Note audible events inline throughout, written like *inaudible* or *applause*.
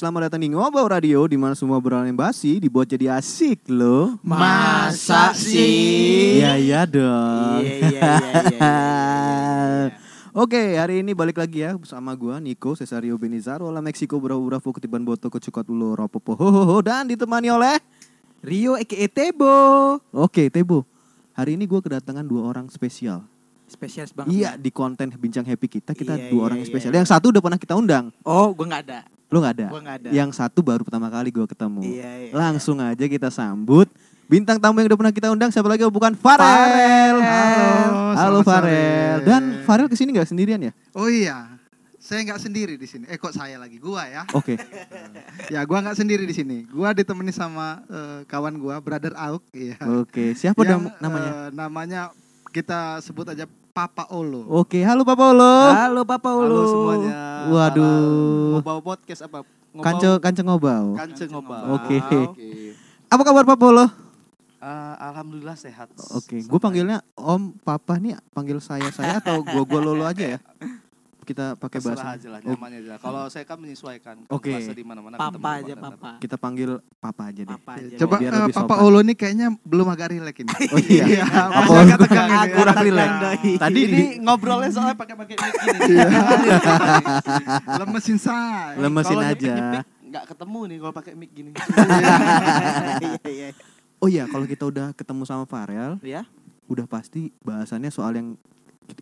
Selamat datang di Ngobau Radio di mana semua obrolan yang basi dibuat jadi asik loh. Masa sih? Iya iya dong. Iya, iya, iya. Oke, hari ini balik lagi ya bersama gua Nico Cesario Benizar Ola Meksiko Bravo Bravo Ketiban Boto Kecukot Ulo Ropopo Hohoho dan ditemani oleh Rio aka Tebo. Oke, Tebo. Hari ini gua kedatangan dua orang spesial. Spesialis banget. Iya, di konten Bincang Happy kita kita Iya, dua iya, orang yang spesial. iya. Yang satu udah pernah kita undang. Oh, gue nggak ada. Lu nggak ada? Gua nggak ada. Yang satu baru pertama kali gua ketemu. Iya, iya. Langsung aja kita sambut bintang tamu yang udah pernah kita undang siapa lagi oh, bukan Farel. Halo, Halo Farel. Dan Farel ke sini nggak sendirian ya? Oh iya, saya nggak sendiri di sini. Eh kok saya lagi? Gua ya? Oke. *laughs* Ya gua nggak sendiri di sini. Gua ditemani sama eh, kawan gua, Brother Auk. Iya. Oke, siapa Yang, namanya? eh, namanya kita sebut aja Papa Olo. Oke, halo Pak Paulo. Halo Papa Ulu. Halo semuanya. Waduh. Ngobau podcast apa? Ngobau- Kanco Kanco Ngobau. Kance ngobau. Oke. Oke. Apa kabar Pak Paulo? Ah, alhamdulillah sehat. Oke, gue panggilnya Om, Papa nih panggil saya saya atau gua gua lolo aja ya? *laughs* Kita pakai bahasa. aja lah, Oh, nyamannya aja. Kalau saya kan menyesuaikan. Oke. Bahasa di mana-mana Papa aja. Papa. Kita panggil Papa aja deh. Papa aja. Coba biar eh, lebih Papa. Olo nih kayaknya belum agak rileks ini. *laughs* Oh iya. Iya, Papa Olo agak tegang ini. Agak kurang rileks. Tadi Ini ngobrolnya soalnya pakai pakai mic gini. Iya. *laughs* Lemesin saya. lemesin aja. nyepik-nyepik Nggak ketemu nih kalau pakai mic gini. *laughs* Iya, iya. Oh iya, kalau kita udah ketemu sama Farel, Ya. udah pasti bahasannya soal yang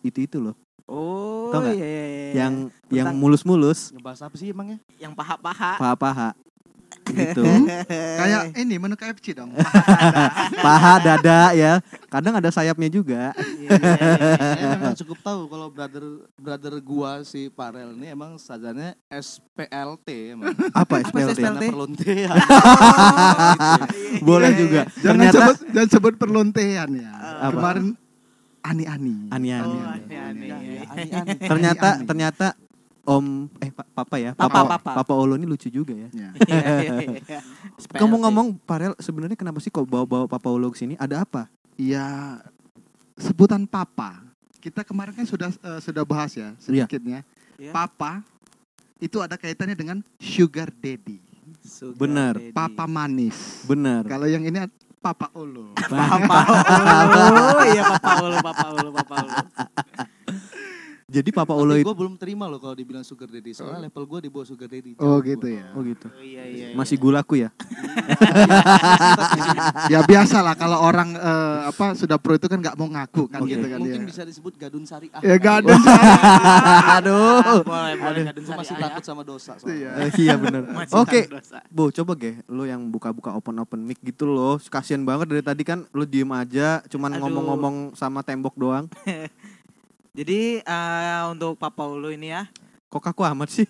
itu itu loh. Oh, Tau iya, iya, iya. Yang yang Tentang- mulus-mulus, Ngebahas apa sih emangnya? yang paha-paha. paha-paha. gitu. *laughs* Kayak ini menu KFC dong. *laughs* Paha, dada ya. Kadang ada sayapnya juga. Iya, iya, iya. Saya memang cukup tahu kalau brother brother gua si Parel ini emang sajanya SPLT emang. Apa Apa SPLT? SPLT? Sarjana perlontean. *laughs* Boleh Iya, juga. iya. jangan Ternyata sebut jangan sebut perlontean ya. Apa? Kemarin ani-ani. Oh, aneh-aneh. Iya, *laughs* aneh-aneh. Ternyata ternyata Om eh pa- Papa ya. Papa, Papa. Papa Olo ini lucu juga ya. Ya. *laughs* Iya, iya, iya. Kamu ngomong Farel sebenarnya kenapa sih kok bawa-bawa Papa Olo ke sini? Ada apa? Ya sebutan papa. Kita kemarin kan sudah eh, sudah bahas ya sedikitnya. Iya. Papa itu ada kaitannya dengan sugar daddy. Sugar Benar. daddy. Papa manis. Benar. Kalau yang ini Papa Olo. Papa *laughs* Ulu. Iya, Papa Ulu, Papa Ulu, Papa Ulu. Jadi Papa Tapi itu gue belum terima loh kalau dibilang sugar daddy. Soalnya level gue di bawah sugar daddy. Oh gitu gua. ya. Oh gitu. Oh, iya, iya, iya. Masih gulaku ya? *laughs* Ya biasa lah kalau orang eh, apa sudah pro itu kan nggak mau ngaku kan Oke. gitu kan Mungkin ya. bisa disebut gadun syariah. Ya gak ada. *laughs* Aduh. boleh, boleh. Gadun Gue masih syariah. takut sama dosa. Iya. soalnya. Eh, iya benar. *laughs* Masih Oke. Bu, coba ge, lu yang buka-buka open-open mic gitu loh. Kasian banget dari tadi kan lu diem aja, cuman ngomong-ngomong sama tembok doang. Jadi eh, untuk Papa Ulu ini ya. Kok kaku amat sih?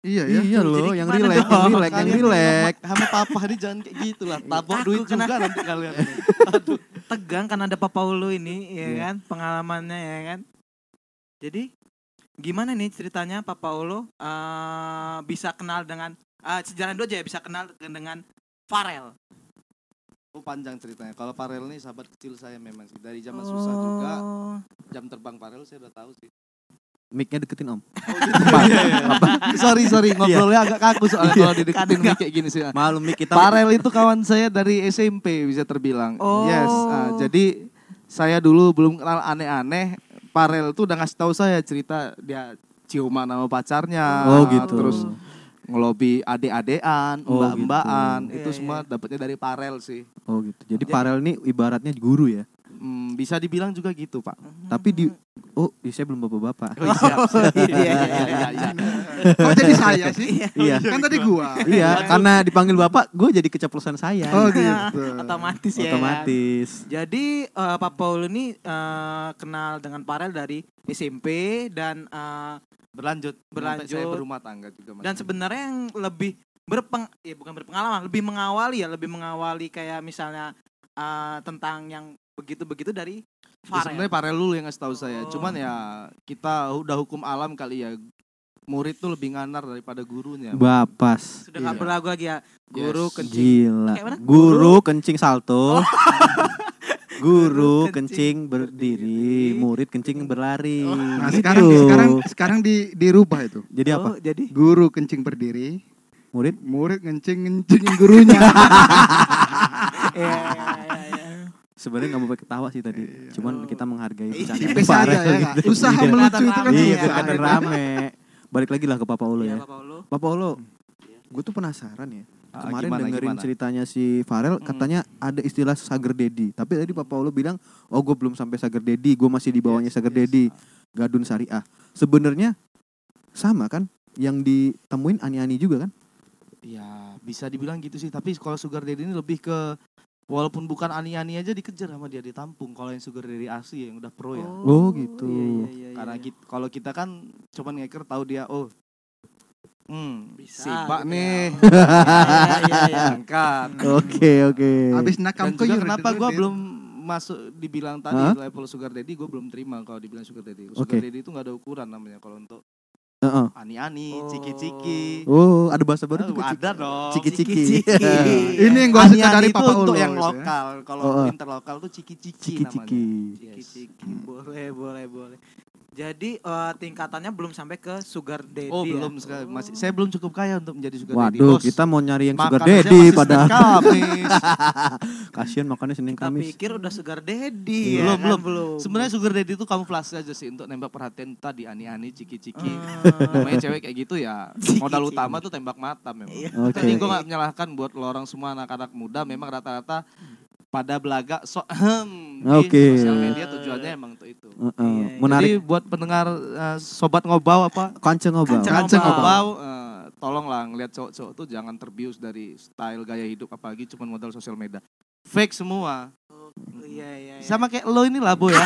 Iya ya. Iya loh, yang relax, dong? yang relax, yang relax. sama- papa ini jangan kayak gitu lah. Tabok Aku duit kena- juga nanti kalian. *laughs* Aduh. Tegang kan ada Papa Ulu ini, ya Iya. kan? Pengalamannya ya kan. Jadi gimana nih ceritanya Papa Ulu eh, bisa kenal dengan eh, sejarah dulu aja ya bisa kenal dengan Farel. Oh, panjang ceritanya. Kalau Parel nih sahabat kecil saya memang sih. Dari zaman susah juga. Oh. Jam terbang Parel saya udah tahu sih. Mic-nya deketin Om. *laughs* sorry sorry ngobrolnya agak kaku soalnya kalau dideketin Kadang kayak gini sih. Malu mic kita. Parel itu kawan saya dari SMP bisa terbilang. Oh. Yes. ah, jadi saya dulu belum kenal aneh-aneh. Parel tuh udah ngasih tahu saya cerita dia ciuman sama pacarnya. Oh gitu. Terus ngelobi ade-adean, Oh, mbak-mbakan. gitu. Itu Iya, semua dapatnya dari Parel sih. Oh gitu. Jadi Farel ini ibaratnya guru ya. Hmm, bisa dibilang juga gitu, Pak. Tapi di oh, iya, saya belum bapak-bapak. Oh, siap, *laughs* siap. Iya, Iya, iya, iya, iya, iya. Kok jadi saya sih? Iya. Kan tadi gua. Iya, karena dipanggil bapak, gue jadi keceplosan saya. Oh gitu. Otomatis ya. kan? Otomatis. Jadi eh, Papa Ulu ini eh, kenal dengan Farel dari SMP dan eh, Berlanjut, Berlanjut. Saya berumah tangga juga. Mas. dan sebenarnya yang lebih berpeng ya bukan berpengalaman lebih mengawali ya lebih mengawali kayak misalnya eh, tentang yang begitu-begitu dari Ya, Farel. sebenarnya Parel dulu yang ngasih tahu saya. Oh. Cuman ya kita udah hukum alam kali ya. Murid tuh lebih nganar daripada gurunya. Bapas. Sudah nggak Iya. berlagu lagi ya. Guru Yes. kencing. Gila. Mana? Guru kencing salto. *laughs* Guru Kencing kencing berdiri, murid kencing berlari. Nah, Gitu. sekarang sekarang sekarang di dirubah itu. Jadi apa? Oh, jadi Guru kencing berdiri, Murid? Murid ngencing-ngencingin gurunya. *laughs* Iya, iya, iya, iya. Sebenarnya nggak mau pakai ketawa sih tadi. Cuman kita menghargai Iya. bercanda Farel aja ya gitu. nggak? Usaha Iya. melucu itu kan Iya, kelihatan rame. Balik lagi lah ke Papa Olo Iya, ya. Pak Paulo. Papa Olo, gue tuh penasaran ya. Ah, Kemarin gimana, dengerin gimana? ceritanya si Farel, katanya ada istilah Sager Daddy. Tapi tadi Papa Olo bilang, oh gue belum sampai Sager Daddy, gue masih di bawahnya Yes, Sager yes. Daddy. Gadun Syariah. Sebenarnya sama kan? Yang ditemuin ani-ani juga kan? Ya bisa dibilang gitu sih. Tapi kalau sugar daddy ini lebih ke walaupun bukan ani-ani aja dikejar sama dia ditampung. Kalau yang sugar daddy asli yang udah pro ya. Oh, gitu. iya, iya, iya, Karena iya. kalau kita kan cuman ngeker tahu dia oh hmm Bisa, si Pak gitu nih *laughs* ya. Iya, iya, iya. angkat. Oke, oke. Habis Dan nakam juga kuyur kenapa gue belum masuk dibilang tadi Hah? level sugar daddy gue belum terima kalau dibilang sugar daddy. Sugar daddy itu nggak ada ukuran namanya kalau untuk Heeh. ani-ani, Oh. ciki-ciki. Oh, ada bahasa baru Oh, juga. ada dong. Ciki-ciki. Ciki-ciki. *laughs* Ini yang gue suka dari Papa untuk Ulo. yang gitu ya. lokal. Kalau Oh, oh. interlokal tuh ciki-ciki Ciki-ciki. namanya. Yes. Ciki-ciki. Boleh, boleh, boleh. Jadi eh, tingkatannya belum sampai ke sugar daddy Oh ya? belum sekali. Masih saya belum cukup kaya untuk menjadi sugar daddy. Waduh, kita mau nyari yang sugar Makan aja daddy. Senin Kamis. *laughs* Kasian makannya Senin Kita Kamis. pikir udah sugar daddy ya belum kan? belum belum. Sebenarnya sugar daddy itu kamuflase aja sih untuk nembak perhatian tadi ani-ani, ciki-ciki. Ah. Namanya cewek kayak gitu ya. Modal utama tuh tembak mata memang. Iya. Oke. Jadi gue gak menyalahkan buat lo orang semua anak-anak muda memang rata-rata pada belaga so hem *laughs* di Oke. sosial media tujuannya emang untuk itu. Heeh. Iya, iya. Menarik. Jadi buat pendengar eh, sobat ngobau apa Kanceng ngobrol. Kanceng Kanceng ngobau. ngobau eh, tolonglah ngeliat cowok-cowok tuh jangan terbius dari style gaya hidup apalagi cuma modal sosial media. Fake semua. Oh, Iya, iya, iya. Sama kayak lo ini lah Bu ya.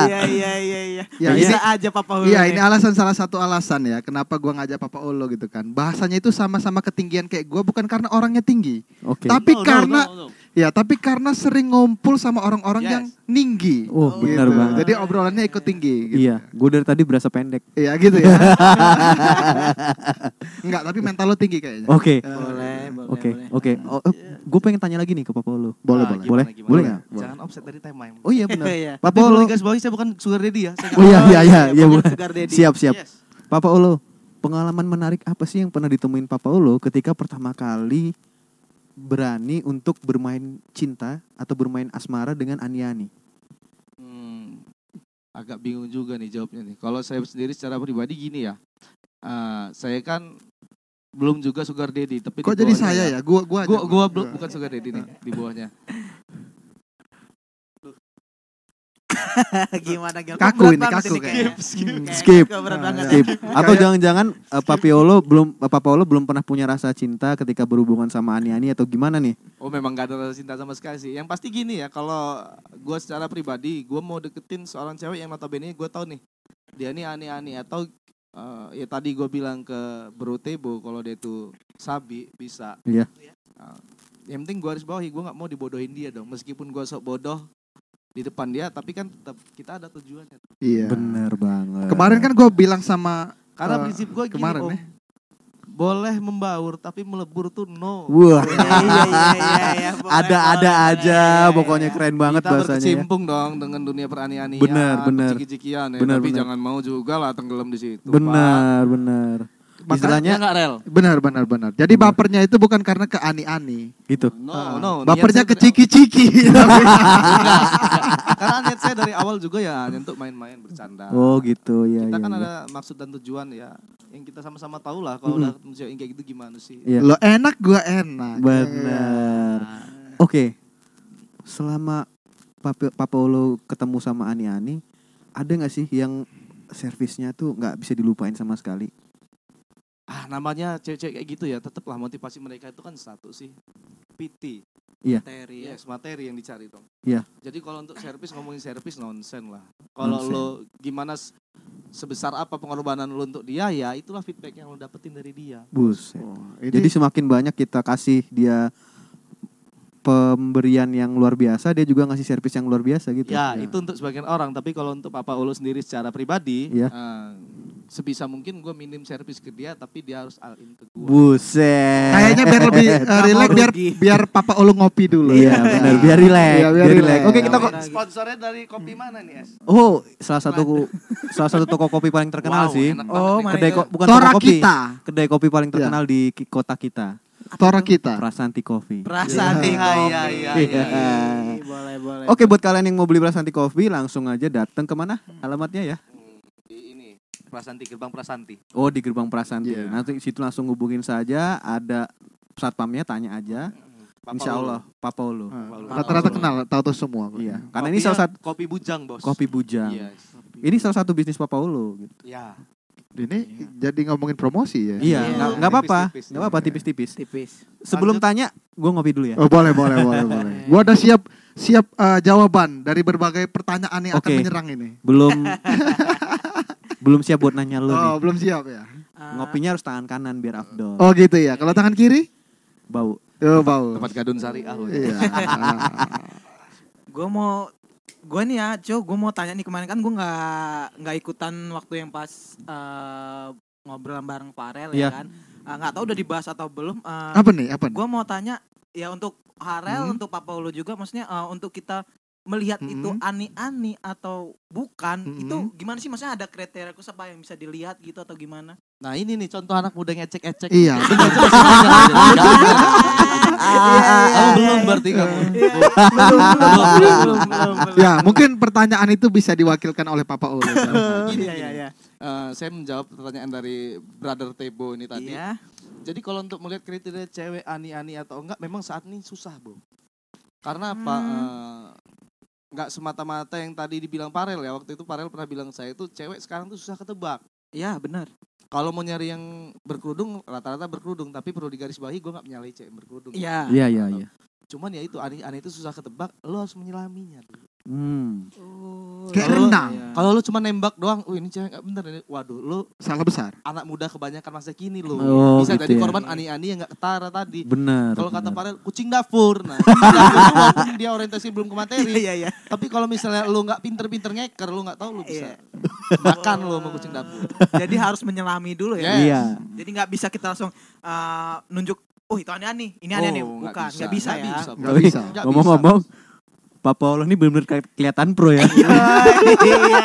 Iya, iya, iya, iya. Ya, Bisa ini- aja Papa Hulu. Iya nih. ini alasan salah satu alasan ya kenapa gua ngajak Papa Olo gitu kan bahasanya itu sama-sama ketinggian kayak gua bukan karena orangnya tinggi Oke. tapi No, no, karena no, no. Ya tapi karena sering ngumpul sama orang-orang Yes. yang tinggi Oh, benar gitu. banget. jadi obrolannya ikut tinggi gitu. Iya, gue dari tadi berasa pendek. iya gitu ya *laughs* Enggak tapi mental lo tinggi kayaknya Oke. Boleh, boleh, Oke, boleh. oke. Oh, gue pengen tanya lagi nih ke Papa Olo. boleh Ah, boleh Boleh? gimana, Boleh gimana? nggak? Jangan offset dari tema yang. Oh iya benar. *laughs* Papa Tapi perlu Olo. digarisbawahi saya bukan sugar daddy ya. Saya Oh iya iya iya iya. sugar daddy. Siap siap. Yes. Papa Olo, pengalaman menarik apa sih yang pernah ditemuin Papa Olo ketika pertama kali berani untuk bermain cinta atau bermain asmara dengan Aniani? Hmm, agak bingung juga nih jawabnya nih. Kalau saya sendiri secara pribadi gini ya. Ah, saya kan belum juga sugar daddy, tapi kok di jadi saya ya gua gua Gua aja. gua belum bukan sugar daddy nih di bawahnya. *laughs* gimana gimana? Kaku Berat ini, kaku kayaknya. kayaknya. Kayaknya Skip. berat banget. Skip. *laughs* Atau jangan-jangan *laughs* uh, Papi Olo belum uh, Papa Olo belum pernah punya rasa cinta ketika berhubungan sama Ani-Ani atau gimana nih? Oh memang gak ada rasa cinta sama sekali sih. Yang pasti gini ya, kalau gue secara pribadi, gue mau deketin seorang cewek yang notabene gue tahu nih, dia nih aneh-aneh atau eh, ya tadi gue bilang ke Bro Tebo kalau dia tuh sabi bisa. Iya. Eh, yang penting gue harus bawahi, gue nggak mau dibodohin dia dong. Meskipun gue sok bodoh di depan dia, tapi kan tetap kita ada tujuannya. iya Bener banget. kemarin kan gua bilang sama Karena Eh, prinsip gue gini, kemarin Om. ya. Boleh membaur, tapi melebur tuh no. Wah, Iya, iya, iya, iya, iya. *laughs* Boleh, ada boleh, ada boleh. aja, pokoknya keren banget kita bahasanya. ya. berkecimpung dong dengan dunia peranianian, Benar, benar. ciki-cikian ya. Benar, tapi benar. jangan mau juga lah tenggelam di situ. Pak. Benar, benar. Istilahnya nggak rel. benar benar benar jadi bapernya itu bukan karena ke ani-ani gitu. No, Ah, no. bapernya ke ciki-ciki *laughs* Karena niat saya dari awal juga ya hanya *laughs* untuk main-main bercanda. Oh gitu ya. kita ya, kan ya. ada maksud dan tujuan ya. Yang kita sama-sama tahu lah kalau udah yang kayak gitu gimana sih. Iya. lo enak gua enak Benar. Oke. Selama Papa, Papa Olo ketemu sama Ani-Ani, ada nggak sih yang servisnya tuh nggak bisa dilupain sama sekali? Ah, namanya cewek-cewek kayak gitu ya, tetaplah motivasi mereka itu kan satu sih. PT. Materi ya. Yes, materi yang dicari dong. Iya. Jadi kalau untuk servis ngomongin servis nonsen lah. Kalau lo gimana sebesar apa pengorbanan lo untuk dia ya itulah feedback yang lo dapetin dari dia. Buset. Oh, ini- Jadi semakin banyak kita kasih dia pemberian yang luar biasa, dia juga ngasih servis yang luar biasa gitu. Ya, itu untuk sebagian orang, tapi kalau untuk Papa Olo sendiri secara pribadi, Iya. eh, sebisa mungkin gue minim servis ke dia tapi dia harus all in ke gue Buset. Kayaknya biar lebih *laughs* mau relax biar biar Papa Olo ngopi dulu. Iya benar, biar relax, Iya, biar biar relax. Oke, kita kok sponsornya dari kopi mana nih es Oh, salah satu salah satu toko kopi paling terkenal Wow, sih. Oh, Kedai ko- bukan Tora toko kopi. kita. Kedai kopi paling terkenal di ki- kota kita. Tora kita. Prasanti Coffee. Prasanti Iya, kopi. iya, iya, iya. Boleh, boleh. Oke, buat kalian yang mau beli Prasanti Coffee langsung aja datang ke mana? Alamatnya ya. di ini Prasanti gerbang Prasanti Oh, di Gerbang Prasanti. Iya. Nanti situ langsung hubungin saja, ada satpamnya tanya aja. Papa Insya Ulu. Allah, Papa Ulu. Ah, Rata-rata kenal, tahu-tahu semua. Iya, karena ini Kopinya salah satu kopi bujang bos kopi bujang. Yes. Ini salah satu bisnis Papa Ulu. Gitu. ya Ini jadi ngomongin promosi ya. Iya, Iya. nggak apa-apa, nggak apa-apa tipis-tipis. tipis. Sebelum tanya, gue ngopi dulu ya. Oh boleh boleh boleh *laughs* boleh. Gua udah siap siap eh, jawaban dari berbagai pertanyaan yang akan Oke. menyerang ini. Belum *laughs* belum siap buat nanya lu nih. Oh belum siap ya. Ah, Ngopinya harus tangan kanan biar afdol. Oh gitu ya. Kalau tangan kiri? Bau. Oh bau. tempat gadun sari ah Iya. *laughs* gue mau gue nih ya Jo gue mau tanya nih kemarin kan gue nggak nggak ikutan waktu yang pas eh, ngobrol bareng Farel Iya. ya kan Ah, nggak tahu udah dibahas atau belum apa nih? Apa nih? gue mau tanya ya untuk Harel Hmm. untuk Papa Ulu juga maksudnya eh, untuk kita melihat Hmm. itu ani-ani atau bukan Hmm. itu gimana sih? Maksudnya ada kriteria khusus apa yang bisa dilihat gitu atau gimana? Nah ini nih contoh anak muda ngecek-ngecek. Iya. Kamu *laughs* belum berarti kamu. Belum belum belum belum ya mungkin pertanyaan itu bisa diwakilkan oleh Papa Ulu. *laughs* Gini, iya iya iya. Eh, saya menjawab pertanyaan dari brother Tebo ini tadi. Iya. Jadi kalau untuk melihat kriteria cewek ani-ani atau enggak, memang saat ini susah, Bu. Karena apa? Hmm. eh, Enggak semata-mata yang tadi dibilang Parel ya. Waktu itu Parel pernah bilang saya itu cewek sekarang tuh susah ketebak. iya benar Kalau mau nyari yang berkerudung, rata-rata berkerudung. Tapi perlu digarisbawahi, gue nggak menyalahi cewek yang berkerudung. iya Iya, iya, iya. Cuman ya itu, ani-ani itu susah ketebak. Lo harus menyelaminya. Hmm. Oh, Kayak iya. renang. Iya. Kalau lo cuma nembak doang, oh ini cewek nggak bener ini. Waduh, lo Salah besar. anak muda kebanyakan masa kini lo. Oh, Bisa gitu jadi ya. korban ani-ani yang nggak ketara tadi. Benar. Kalau kata. Farel kucing dapur. Nah, *laughs* kucing dapur itu walaupun dia orientasi belum ke materi, *laughs* iya iya tapi kalau misalnya lu nggak pinter-pinter ngeker, lu nggak tahu lu bisa Iya. *laughs* makan lu sama kucing dapur. jadi harus menyelami dulu ya Yes. Iya. jadi nggak bisa kita langsung eh, nunjuk oh itu ani-ani ini ani-ani Oh, bukan nggak bisa, ya Bro. Nggak bisa. Nggak Ngomong-ngomong, Papa Allah ini benar-benar ke- kelihatan pro ya. *laughs* Iya, iya.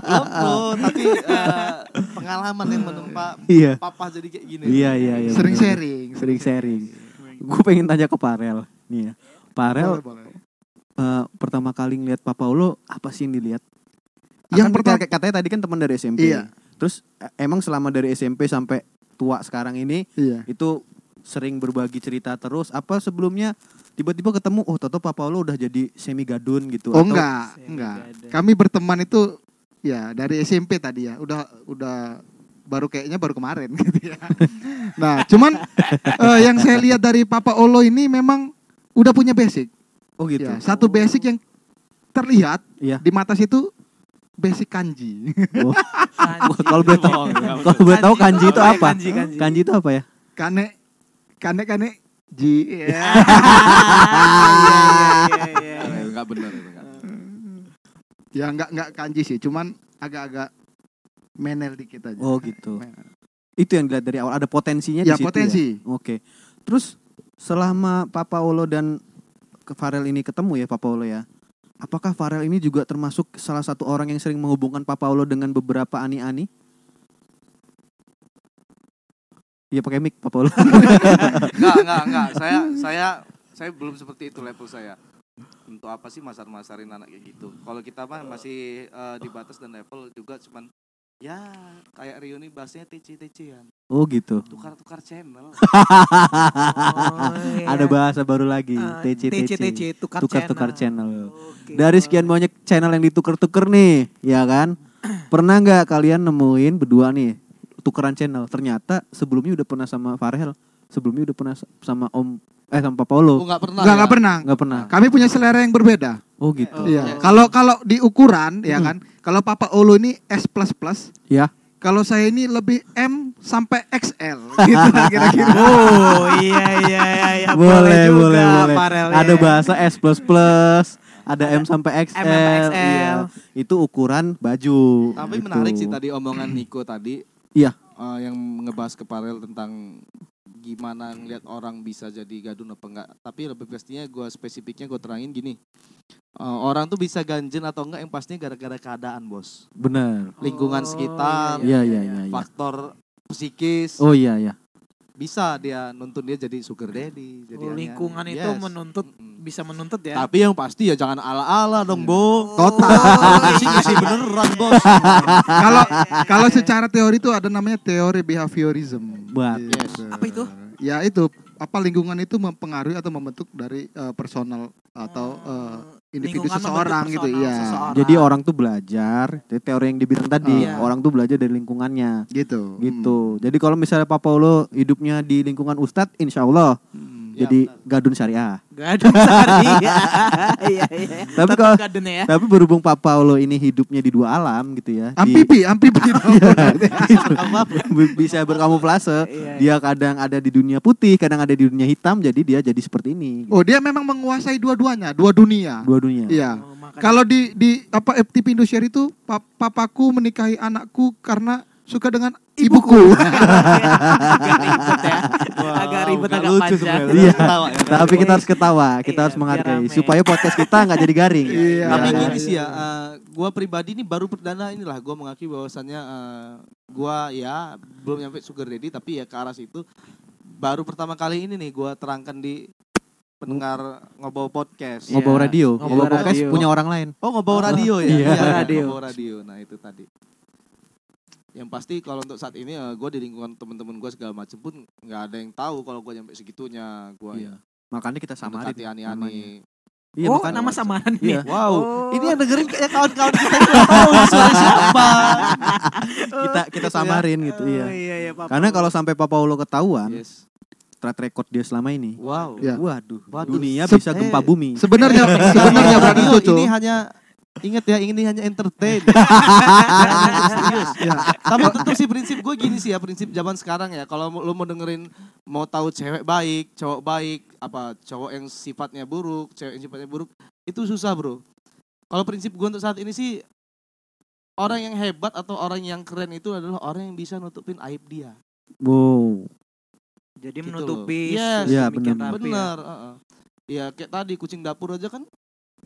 Belum, bro, tapi eh, pengalaman yang menimpa Iya. papa jadi kayak gini. Iya, iya, iya. Sering sharing. Sering sharing. Gue pengen tanya ke Parel. Nih ya. Parel Boleh, boleh. eh, pertama kali ngeliat Papa Ulo apa sih yang dilihat? Yang pertama- kita- katanya tadi kan teman dari SMP. Iya. Terus eh, emang selama dari SMP sampai tua sekarang ini Iya. itu sering berbagi cerita terus apa sebelumnya tiba-tiba ketemu oh Toto Papa Ulo udah jadi semi gadun gitu Oh atau- enggak, enggak. Kami berteman itu ya dari SMP tadi ya. Udah udah baru kayaknya baru kemarin *laughs* gitu ya. Nah, cuman eh, yang saya lihat dari Papa Olo ini memang udah punya basic. Oh gitu. Ya, satu basic yang terlihat Iya. di mata situ basic kanji. Oh. Kanji. *laughs* Kalau boleh tahu, enggak, kalau boleh tahu kanji itu apa? kanji, kanji. Kanji itu apa ya? kane kane kane ji. Ya. Iya, iya, iya. Enggak benar itu kan. ya enggak enggak kanji sih, cuman agak-agak menel dikit aja. Oh gitu. Itu yang dilihat dari awal ada potensinya Ya di situ potensi. ya. Oke. Terus selama Papa Olo dan Farel ini ketemu ya Papa Olo ya. Apakah Farel ini juga termasuk salah satu orang yang sering menghubungkan Papa Olo dengan beberapa ani-ani? Iya pakai mic Papa Olo. *laughs* Enggak, enggak, enggak. Saya saya saya belum seperti itu level saya. Untuk apa sih masar-masarin anak kayak gitu? Kalau kita mah masih eh, di batas dan level juga cuman ya kayak Rio nih bahasanya TC-TC-an. Oh gitu. Tukar-tukar channel. Oh, *laughs* iya. Ada bahasa baru lagi, Eh, TC TC, tukar, Tukar-tukar channel. channel. Oke. Dari sekian banyak channel yang ditukar-tuker nih, ya kan? *clears throat* Pernah nggak kalian nemuin berdua nih tukeran channel? Ternyata sebelumnya udah pernah sama Farel, sebelumnya udah pernah sama Om eh sama Papa Oh, Olo. enggak pernah. Enggak ya? pernah. Nggak pernah. Kami punya selera yang berbeda. Oh gitu. Oh, Iya. iya. Kalau kalau di ukuran ya Hmm. kan, kalau Papa Olo ini S++, Ya. kalau saya ini lebih M sampai XL *laughs* gitu kira-kira. Oh iya iya iya iya boleh, juga, boleh, boleh. Farel, Ada ya. bahasa S plus plus, ada M sampai XL. M sampai XL. Iya. Itu ukuran baju. Tapi gitu. menarik sih tadi omongan Niko tadi. Iya. Eh, yang ngebahas ke Parel tentang gimana ngeliat orang bisa jadi gadun apa enggak. Tapi lebih pastinya gue spesifiknya gue terangin gini. Eh, orang tuh bisa ganjen atau enggak yang pastinya gara-gara keadaan bos. Benar. Lingkungan Oh, sekitar, Iya iya iya. iya. faktor psikis. Oh iya iya. Bisa dia nuntun dia jadi sugar daddy. Jadi Oh, lingkungan itu Yes. menuntut bisa menuntut ya. Tapi yang pasti ya jangan ala-ala dong, Bo. Total. *laughs* Isi-isi beneran, Bos. *laughs* Kalau kalau secara teori itu ada namanya teori behaviorism. Buat. Yes. Apa itu? Ya itu apa lingkungan itu mempengaruhi atau membentuk dari eh, personal atau eh, individu Lingkungan seseorang gitu ya. seseorang. Jadi orang tuh belajar, jadi teori yang dibilang tadi, Iya. orang tuh belajar dari lingkungannya. Gitu. Gitu. Jadi kalau misalnya Pak Paulo hidupnya di lingkungan Ustadz, insya Allah Hmm. Ya, jadi benar. gadun syariah. Gadun sari. *laughs* Iya iya. iya. Tapi Tetap kalau- gadun ya. Tapi berhubung Pak Paulo ini hidupnya di dua alam gitu ya. di- Ampipi, ampipi. *laughs* bisa berkamuflase. Iya, Dia kadang ada di dunia putih, kadang ada di dunia hitam, jadi dia jadi seperti ini. Oh, dia memang menguasai dua-duanya, dua dunia. Dua dunia. Iya. Oh, Kalau di di apa FTP Indosiar itu pap- papaku menikahi anakku karena suka dengan ibuku. *laughs* agak ribet ya. agak ribet agak panjang. Iya. Ketawa ya. Tapi kita harus ketawa, kita Iya, harus biar menghargai supaya podcast kita nggak jadi garing. Iya. Tapi iya, gini iya. sih ya, eh, gua pribadi ini baru perdana inilah gua mengakui bahwasannya eh, gua ya belum nyampe sugar daddy tapi ya ke arah situ. Baru pertama kali ini nih gua terangkan di pendengar ngobrol podcast. Iya. Ngobrol radio, Ngobrol podcast radio. punya orang lain. Oh ngobrol radio ya? Iya. Radio. Ngobrol radio. Nah itu tadi. Yang pasti kalau untuk saat ini gue di lingkungan teman-teman gue segala macam pun nggak ada yang tahu kalau gue nyampe segitunya gue Iya. Makanya kita samarin ani-ani. namanya. Iya, oh, nama samaran Iya. nih. Wow, Oh. ini yang dengerin kayak kawan-kawan *laughs* kita itu nggak tahu suara siapa. *laughs* kita kita samarin gitu Oh, iya. iya, iya, Pak Karena kalau sampai Pak Paulo ketahuan, Yes. track record dia selama ini, Wow. Ya. waduh, Waduh. dunia bisa gempa eh. bumi. Sebenarnya *laughs* sebenarnya berarti Coco. ini hanya ingat ya ini hanya entertain. *laughs* Serius. Ya. Tapi tetap sih prinsip gue gini sih ya prinsip zaman sekarang ya. Kalau lo mau dengerin mau tahu cewek baik, cowok baik, apa cowok yang sifatnya buruk, cewek yang sifatnya buruk, itu susah bro. Kalau prinsip gue untuk saat ini sih orang yang hebat atau orang yang keren itu adalah orang yang bisa nutupin aib dia. Wow. jadi gitu menutupi. Yes. Iya, sedemikian benar. rapi ya. Benar. heeh. Ya kayak tadi kucing dapur aja kan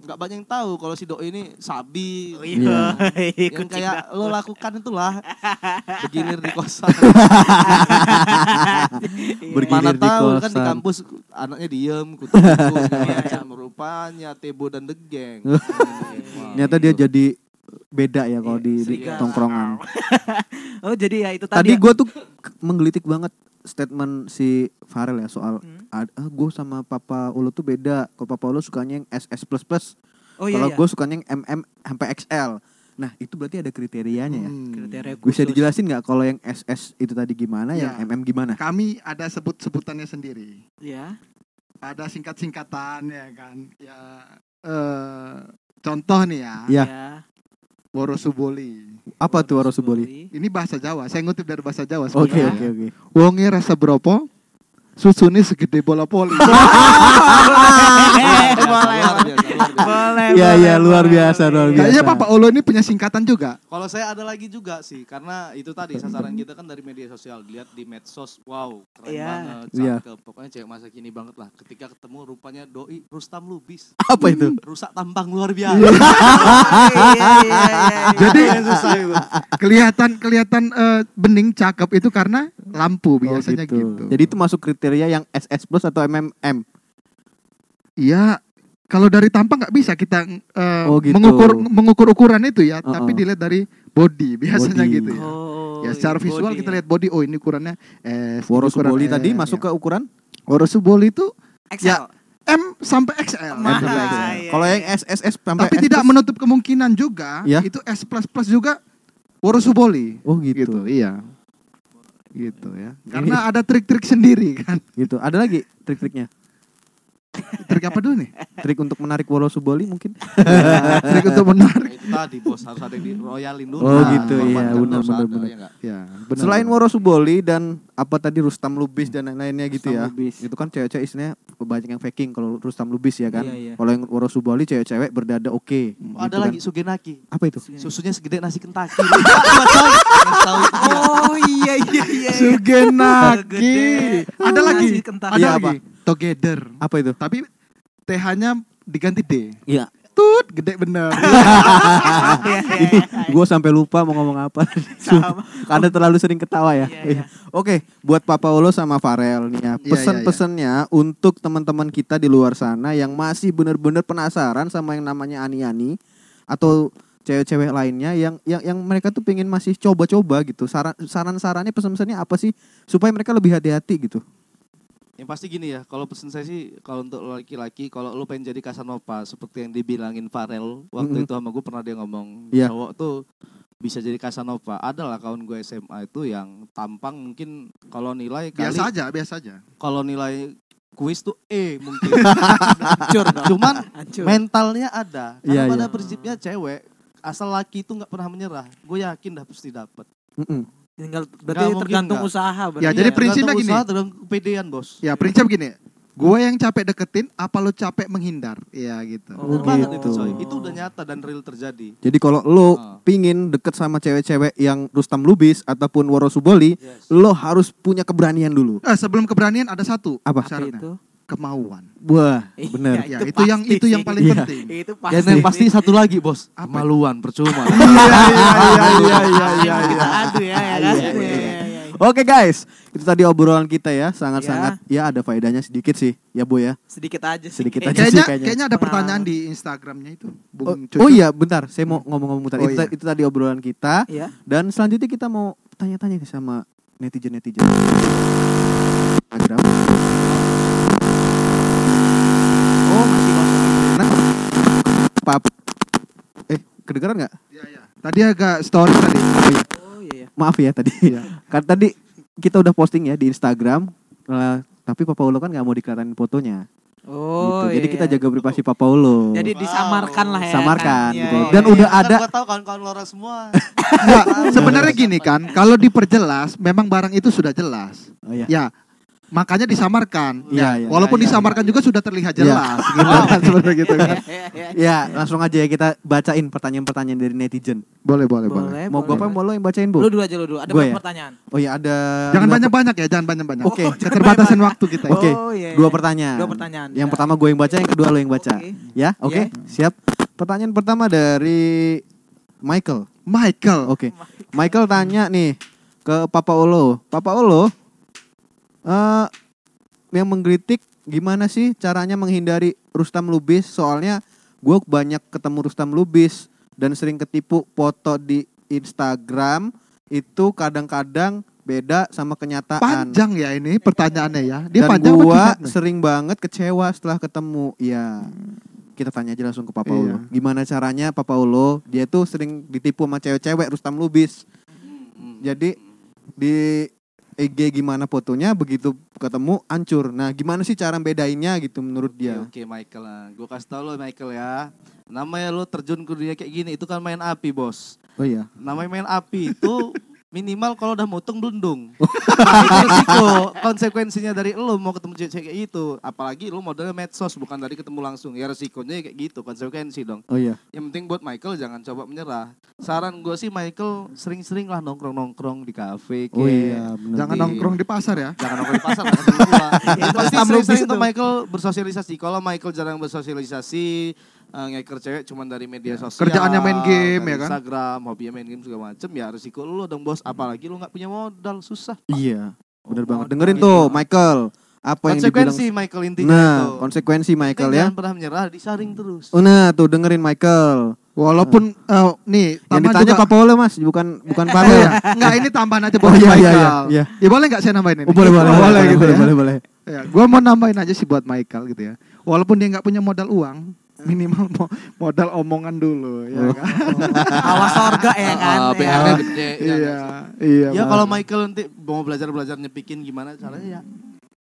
nggak banyak yang tahu kalau si doi ini sabi Oh, iya. *laughs* yang Kucing kayak dapur. lo lakukan itulah *laughs* bergilir di kosan Iya. Bergilir mana di tahu kan di kosan. kampus anaknya diem kutu *laughs* macam rupanya tebo dan degeng Ternyata dia jadi beda ya kalau Iya, di, di tongkrongan. Oh, jadi ya itu tadi. Tadi ya. gue tuh menggelitik banget statement si Farel ya soal Hmm. ah, gue sama Papa Ulo tuh beda. Kalau Papa Ulo sukanya yang SS plus plus, Oh iya. kalau iya. gue sukanya yang MM sampai XL. Nah itu berarti ada kriterianya ya. Hmm. kriteria Bisa khusus. dijelasin nggak kalau yang SS itu tadi gimana, Ya. yang MM gimana? Kami ada sebut-sebutannya sendiri. Ya. Ada singkat-singkatan ya kan. Ya eh contoh nih ya. Ya. Worosuboli. Apa tuh Warosuboli? Ini bahasa Jawa. Saya ngutip dari bahasa Jawa Oke oke oke. Wonge rasa bropo? Susune segede bola poli. *laughs* boleh, boleh. luar biasa, luar biasa. Boleh. Iya iya luar boleh. biasa luar biasa. Kayaknya Papa Olo ini punya singkatan juga. kalau saya ada lagi juga sih karena itu tadi sasaran kita kan dari media sosial dilihat di medsos wow keren Iya. banget Iya. cakep pokoknya cewek masa kini banget lah ketika ketemu rupanya doi Rustam Lubis Apa itu? rusak tampang luar biasa Iya, *laughs* iya. Jadi kelihatan kelihatan eh, bening cakep itu karena lampu Oh, biasanya gitu. Jadi itu masuk kriteria yang SS plus atau MMM? Iya, kalau dari tampang nggak bisa kita eh, Oh, gitu. mengukur mengukur ukuran itu ya, Uh-uh. tapi dilihat dari body *laughs* biasanya Body. gitu ya. Oh, ya secara iya, visual body kita ya. lihat body, oh ini ukurannya S. ini Worosuboli ukuran tadi M, masuk ya. ke ukuran Worosuboli itu XL. M sampai XL. XL. iya, Kalau iya. yang SSS sampai Tapi S tidak plus- menutup kemungkinan juga Ya. itu S plus plus juga Worosuboli. Oh gitu. Gitu, iya. Gitu ya. *laughs* Karena ada trik-trik sendiri kan. Gitu. Ada lagi trik-triknya? Trik apa dulu nih? Trik untuk menarik Wolo Suboli mungkin. *laughs* Trik untuk menarik. Nah, itu tadi bos harus ada yang di royalin dulu. Oh, Nah, gitu, korban iya, kan benar, benar, benar. ya benar. Selain benar. Woro Suboli dan apa tadi Rustam Lubis dan lain-lainnya gitu Rustam ya. Lubis. Itu kan cewek-cewek istilahnya banyak yang faking kalau Rustam Lubis ya kan. Iya, iya. Kalau yang Woro Suboli cewek-cewek berdada oke. Oh, ada gitu lagi kan. Sugenaki. Apa itu? Susunya segede nasi kentaki. *laughs* Oh iya iya iya. Sugenaki. Ada lagi. Ada Iya, lagi. Together. Apa itu? Tapi TH-nya diganti D. Iya. Tut, gede bener. *laughs* Iya, iya, *laughs* iya. Gue sampai lupa mau ngomong apa. Sama. *laughs* Karena terlalu sering ketawa ya. Iya, iya. Oke, buat Papa Olo sama Farel nih ya. Iya, Pesan-pesannya untuk teman-teman kita di luar sana yang masih benar-benar penasaran sama yang namanya ani-ani atau cewek-cewek lainnya yang yang yang mereka tuh pengen masih coba-coba gitu. Saran saran-sarannya pesan-pesannya apa sih supaya mereka lebih hati-hati gitu. Yang pasti gini ya, kalau pesan saya sih kalau untuk laki-laki, kalau lu pengen jadi Casanova seperti yang dibilangin Farel waktu Mm-mm. itu sama gue pernah dia ngomong Iya. cowok tuh bisa jadi Casanova. Ada lah kawan gue SMA itu yang tampang mungkin kalau nilai kali biasa aja, biasa aja. kalau nilai kuis tuh E mungkin. *laughs* Hancur. Cuman Hancur. mentalnya ada. Karena pada iya. prinsipnya cewek asal laki itu nggak pernah menyerah. Gue yakin dah pasti dapat. Mm-mm. Tinggal Nggak berarti mungkin tergantung nggak. usaha berarti. Ya, jadi ya. prinsipnya Tergantung gini. usaha, tergantung kepedean bos. Ya, prinsip gini. Gue yang capek deketin, apa lo capek menghindar? Ya gitu. Oh, Bener gitu. banget itu coy. Itu udah nyata dan real terjadi. Jadi kalau lo Ah. pingin deket sama cewek-cewek yang Rustam Lubis ataupun Woro Suboli, Yes. lo harus punya keberanian dulu. Eh, sebelum keberanian ada satu Apa? Apa syaratnya. itu? Kemauan. Wah, Iya, bener. Ya, itu itu, yang itu yang sih. paling Iya. penting. Itu Dan pasti. yang pasti satu lagi bos, Apa? kemaluan percuma. Iya, iya, iya, iya, iya, Kita iya. adu ya, ya kan? Iya, Iya, iya. iya, iya. Oke guys, itu tadi obrolan kita ya, sangat-sangat ya ada faedahnya sedikit sih, ya Bu ya. Sedikit aja sih. Sedikit kayaknya. aja. Kayaknya, kayaknya. kayaknya ada pertanyaan di Instagramnya itu. Oh, Cucu. oh iya, bentar, saya mau ngomong-ngomong bentar. Oh itu, iya. itu tadi obrolan kita Iya. dan selanjutnya kita mau tanya-tanya sama netizen-netizen. Instagram. Oh, Pap. Eh, kedengeran nggak? Iya, iya. Tadi agak story tadi. Oh iya. iya. Maaf ya tadi. kan tadi kita udah posting ya di Instagram. eh, tapi Papa Ulo kan nggak mau dikelihatin fotonya. Oh, gitu. Jadi iya. kita jaga privasi Papa Ulo. Jadi disamarkan lah ya. Samarkan, kan? Iya, gitu. iya, Dan iya. udah ada Gue tahu kawan-kawan Lora semua. *laughs* Nggak, sebenarnya gini kan, kalau diperjelas memang barang itu sudah jelas. Oh iya. Ya, makanya disamarkan. Iya, Ya, iya. Walaupun iya, disamarkan juga sudah terlihat Iya. jelas *laughs* gitu kan sebenarnya gitu kan. Iya, iya. Ya, langsung aja ya kita bacain pertanyaan-pertanyaan dari netizen. Boleh, boleh, boleh. Boleh, mau gua apa boleh. mau lo yang bacain, Bu? Lu dulu aja lu dulu. Ada Gua berapa ya? pertanyaan? Oh iya, ada Jangan dua- banyak-banyak ya, jangan banyak-banyak. Oke, Oh, jangan Keterbatasan waktu kita. Oke. Oh, iya, Dua pertanyaan. Dua pertanyaan. Yang Ya. pertama gue yang baca, yang kedua lo yang baca. Oke. Ya, oke. Iya. Siap. Pertanyaan pertama dari Michael. Michael. Oke. Michael tanya nih ke Papa Olo. Papa Olo eh yang menggelitik gimana sih caranya menghindari Rustam Lubis? Soalnya gue banyak ketemu Rustam Lubis dan sering ketipu foto di Instagram itu kadang-kadang beda sama kenyataan. Panjang ya ini pertanyaannya ya. Dia dan panjang gua sering banget kecewa setelah ketemu. Ya. Kita tanya aja langsung ke Papa Iya. Ulo. Gimana caranya Papa Ulo? Dia tuh sering ditipu sama cewek-cewek Rustam Lubis. Jadi di IG gimana fotonya begitu ketemu hancur. Nah, gimana sih cara bedainnya gitu menurut dia? Oke Michael lah, gue kasih tau lo Michael ya. Namanya lo terjun ke dunia kayak gini, itu kan main api bos. Oh iya. Namanya main api itu minimal kalau udah mutung belundung. *laughs* Itu resiko konsekuensinya dari lo mau ketemu cewek kayak gitu. Apalagi lo modelnya medsos bukan dari ketemu langsung. Ya resikonya kayak gitu konsekuensi dong. Oh iya. Yang penting buat Michael jangan coba menyerah. Saran gue sih Michael sering-sering lah nongkrong-nongkrong di kafe. Oh iya, benar. Jangan Di- nongkrong di pasar ya. Jangan nongkrong di pasar gua. *laughs* Itu pasti sering-sering tuh tuh. Michael bersosialisasi. Kalau Michael jarang bersosialisasi, eh, ngeker cewek cuman dari media sosial. Kerjaannya main game, ya kan? Instagram, hobinya main game segala macem ya resiko lu dong bos. Apalagi lu nggak punya modal, susah. Iya. Bener Oh, banget. modal Dengerin gitu. tuh Michael. Apa yang dibilang Konsekuensi Michael intinya Nah, itu. konsekuensi Michael ya. Jangan pernah menyerah, disaring terus. Oh, nah, tuh dengerin Michael. Walaupun eh, nih Yang ditanya juga Papa Ulo, Mas, bukan bukan Oh Farel. ya, enggak ini tambahan aja *laughs* Oh buat iya iya Michael. iya. iya. Ya boleh nggak saya nambahin ini? Oh, boleh boleh boleh, gitu boleh, ya. boleh boleh. Ya, gua mau nambahin aja sih buat Michael gitu ya. Walaupun dia nggak punya modal uang, minimal mo- modal omongan dulu ya Oh. kan. *laughs* Awas sorga ya kan. Ah, ya. BR-nya gede. ya iya, kan? iya. Ya kalau Michael nanti mau belajar-belajar nyepikin gimana caranya ya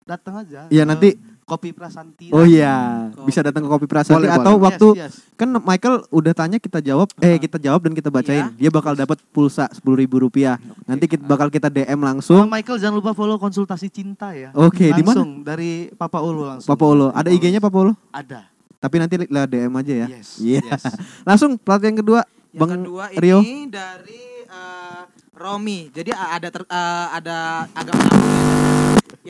datang aja. Iya nanti Kopi Prasanti. Oh iya, bisa datang ke Kopi Prasanti Boleh, atau boleh. waktu Yes, yes. kan Michael udah tanya kita jawab, eh kita jawab dan kita bacain. Dia bakal dapat pulsa sepuluh ribu rupiah. Nanti kita bakal kita DM Oh, langsung. Michael jangan lupa follow konsultasi cinta ya. Oke, di mana? Langsung dari Papa Ulu langsung. Papa Olo, ada IG-nya Papa Olo? Ada. Tapi nanti lah DM aja ya. Yes. Iya. yes. *laughs* Langsung plat yang kedua, Yang Bang kedua Rio. ini dari eh, Romi. Jadi ada ter- eh, ada agak ya.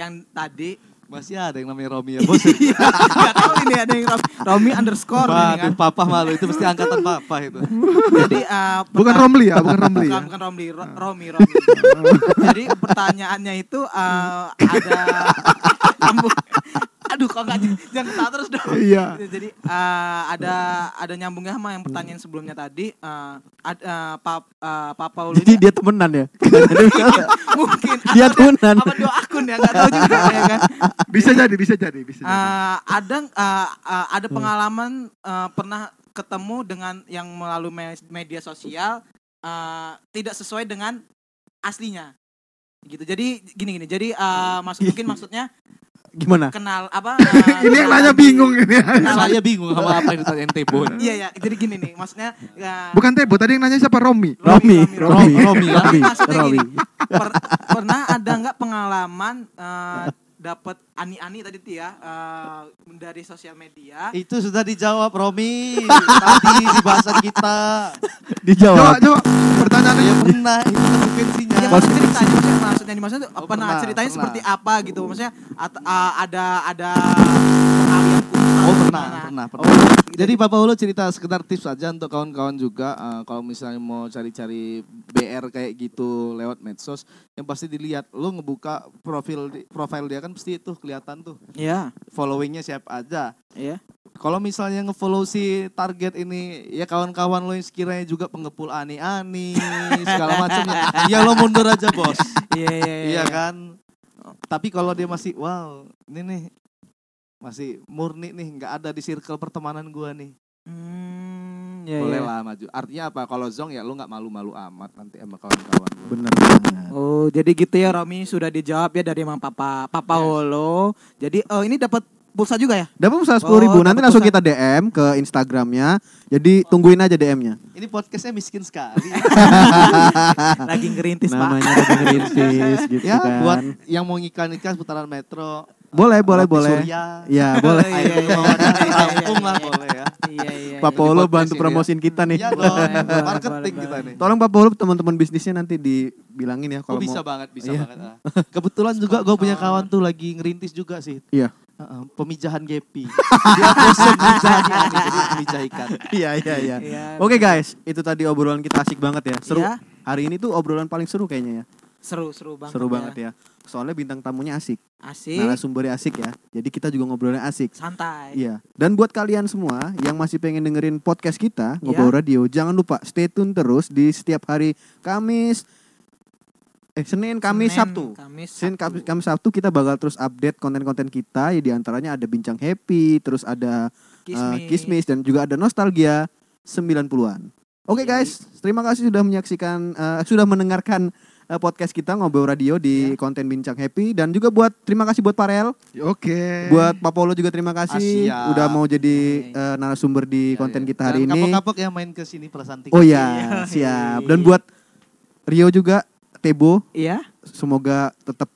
yang tadi Masih ada yang namanya Romi ya, Bos. *laughs* Gak tahu ini ada yang Romi, Romi underscore ini kan. Waduh, papa malu itu mesti angkatan papa itu. Jadi eh, *laughs* Bukan Romli ya, bukan Romli ya. Bukan, bukan Romli, Ro- Romi, Romi. Jadi pertanyaannya itu eh, ada. Aduh, kok nggak jangan ketawa terus dong. Iya. Jadi eh, ada ada nyambungnya sama yang pertanyaan sebelumnya tadi. eh, ad- eh, pap, eh, Papa Ulu Jadi ini dia temenan ya. *laughs* mungkin *laughs* dia atau temenan. apa dua akun ya nggak tahu juga ya kan. *laughs* Bisa jadi, bisa jadi, bisa jadi. Eh, ada eh, eh, ada pengalaman eh, pernah ketemu dengan yang melalui me- media sosial eh, tidak sesuai dengan aslinya gitu jadi gini gini jadi eh, maksud mungkin maksudnya Gimana? kenal apa eh, *laughs* Ini yang nanya bingung ini. Saya bingung sama apa yang ditanyain Tebon. iya ya jadi gini nih maksudnya ya, Bukan Tebo, tadi yang nanya siapa Romi. Romi, Romi, Romi, Romi, Romi, Maksudnya Romi. gini, per- pernah ada nggak pengalaman eh, dapat ani-ani tadi tuh ya eh, dari sosial media Itu sudah dijawab Romi tadi di bahasan kita. Coba, Dijawab. coba. Pertanyaannya Ya pernah itu frekuensinya. Ya maksudnya ceritanya maksudnya maksudnya dimaksud Oh, pernah pernah, ceritanya pernah. seperti apa gitu maksudnya at- uh, ada ada pengalian Oh pernah, gimana? pernah, Oh, pernah. gitu. Jadi Bapak Ulu cerita sekedar tips saja untuk kawan-kawan juga eh, kalau misalnya mau cari-cari BR kayak gitu lewat medsos, yang pasti dilihat lu ngebuka profil profil dia kan pasti itu kelihatan tuh Iya, followingnya siapa aja. iya. Kalau misalnya ngefollow si target ini ya kawan-kawan lo yang sekiranya juga pengepul ani-ani *laughs* segala macamnya, ya lo mundur aja bos. Iya, iya, Iya kan. Tapi kalau dia masih wow, ini nih masih murni nih, nggak ada di circle pertemanan gua nih. Hmm, iya, Boleh iya. lah maju. Artinya apa? Kalau zong ya lu nggak malu-malu amat nanti sama kawan-kawan. Bener banget. Oh, jadi gitu ya Romi sudah dijawab ya dari Mang Papa Papa Yes. Holo. Jadi oh ini dapat pulsa juga ya? Dapat pulsa sepuluh ribu. Oh, Nanti langsung pulsa. kita DM ke Instagramnya. Jadi tungguin aja DM-nya. Ini podcastnya miskin sekali. *laughs* Lagi ngerintis, Pak. Namanya lagi ngerintis *laughs* gitu ya kan. buat yang mau ngiklan-iklan putaran metro. Boleh, boleh, Roti boleh. Surya. Ya, *laughs* boleh. Iya, Ayo iya, iya, iya, iya, lah iya. boleh ya. Iya, iya. Pak iya. Polo podcast bantu ya. promosiin kita nih. Iya dong, Boleh, boleh, marketing boleh, kita boleh. nih. Tolong Pak Polo teman-teman bisnisnya nanti dibilangin ya Oh kalau bisa mau. banget, bisa Iya. banget. ah. Kebetulan juga gue punya kawan tuh lagi ngerintis juga sih. Iya. Heeh, pemijahan gepi. Dia bosan pemijahan ikan, jadi pemijah ikan. Iya, iya, iya. Iya. Oke guys, itu tadi obrolan kita asik banget ya. Seru. Iya. Hari ini tuh obrolan paling seru kayaknya ya. Seru, seru banget. Seru banget ya. Soalnya bintang tamunya asik, Asik. narasumbernya asik ya. Jadi kita juga ngobrolnya asik. Santai. Iya. Dan buat kalian semua yang masih pengen dengerin podcast kita, Iya. Ngobrol Radio, jangan lupa stay tune terus di setiap hari Kamis eh Senin, Kamis, Senin, Sabtu. Kamis, Senin. Kamis, Kamis, Sabtu kita bakal terus update konten-konten kita. Ya di antaranya ada bincang happy, terus ada eh, Kismis. kismis dan juga ada nostalgia 90-an. Oke Iya. guys, terima kasih sudah menyaksikan eh, sudah mendengarkan eh, podcast kita Ngobrol Radio di Iya. konten bincang happy dan juga buat terima kasih buat Parel, Oke. buat Pak Polo juga terima kasih siap. udah mau jadi eh, narasumber di Ya, konten ya. kita hari Dan ini. Kapok-kapok yang main ke sini. Oh Iya. ya, siap. Dan buat Rio juga Tebo, Iya. semoga tetap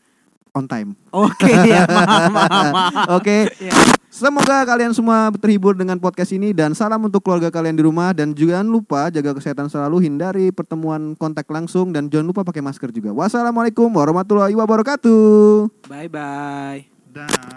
on time. Oke, *laughs* ya. Maaf, maaf. Oke. Iya. Semoga kalian semua terhibur dengan podcast ini dan salam untuk keluarga kalian di rumah dan jangan lupa jaga kesehatan selalu, hindari pertemuan kontak langsung dan jangan lupa pakai masker juga. Wassalamualaikum warahmatullahi wabarakatuh. Bye bye. Dah.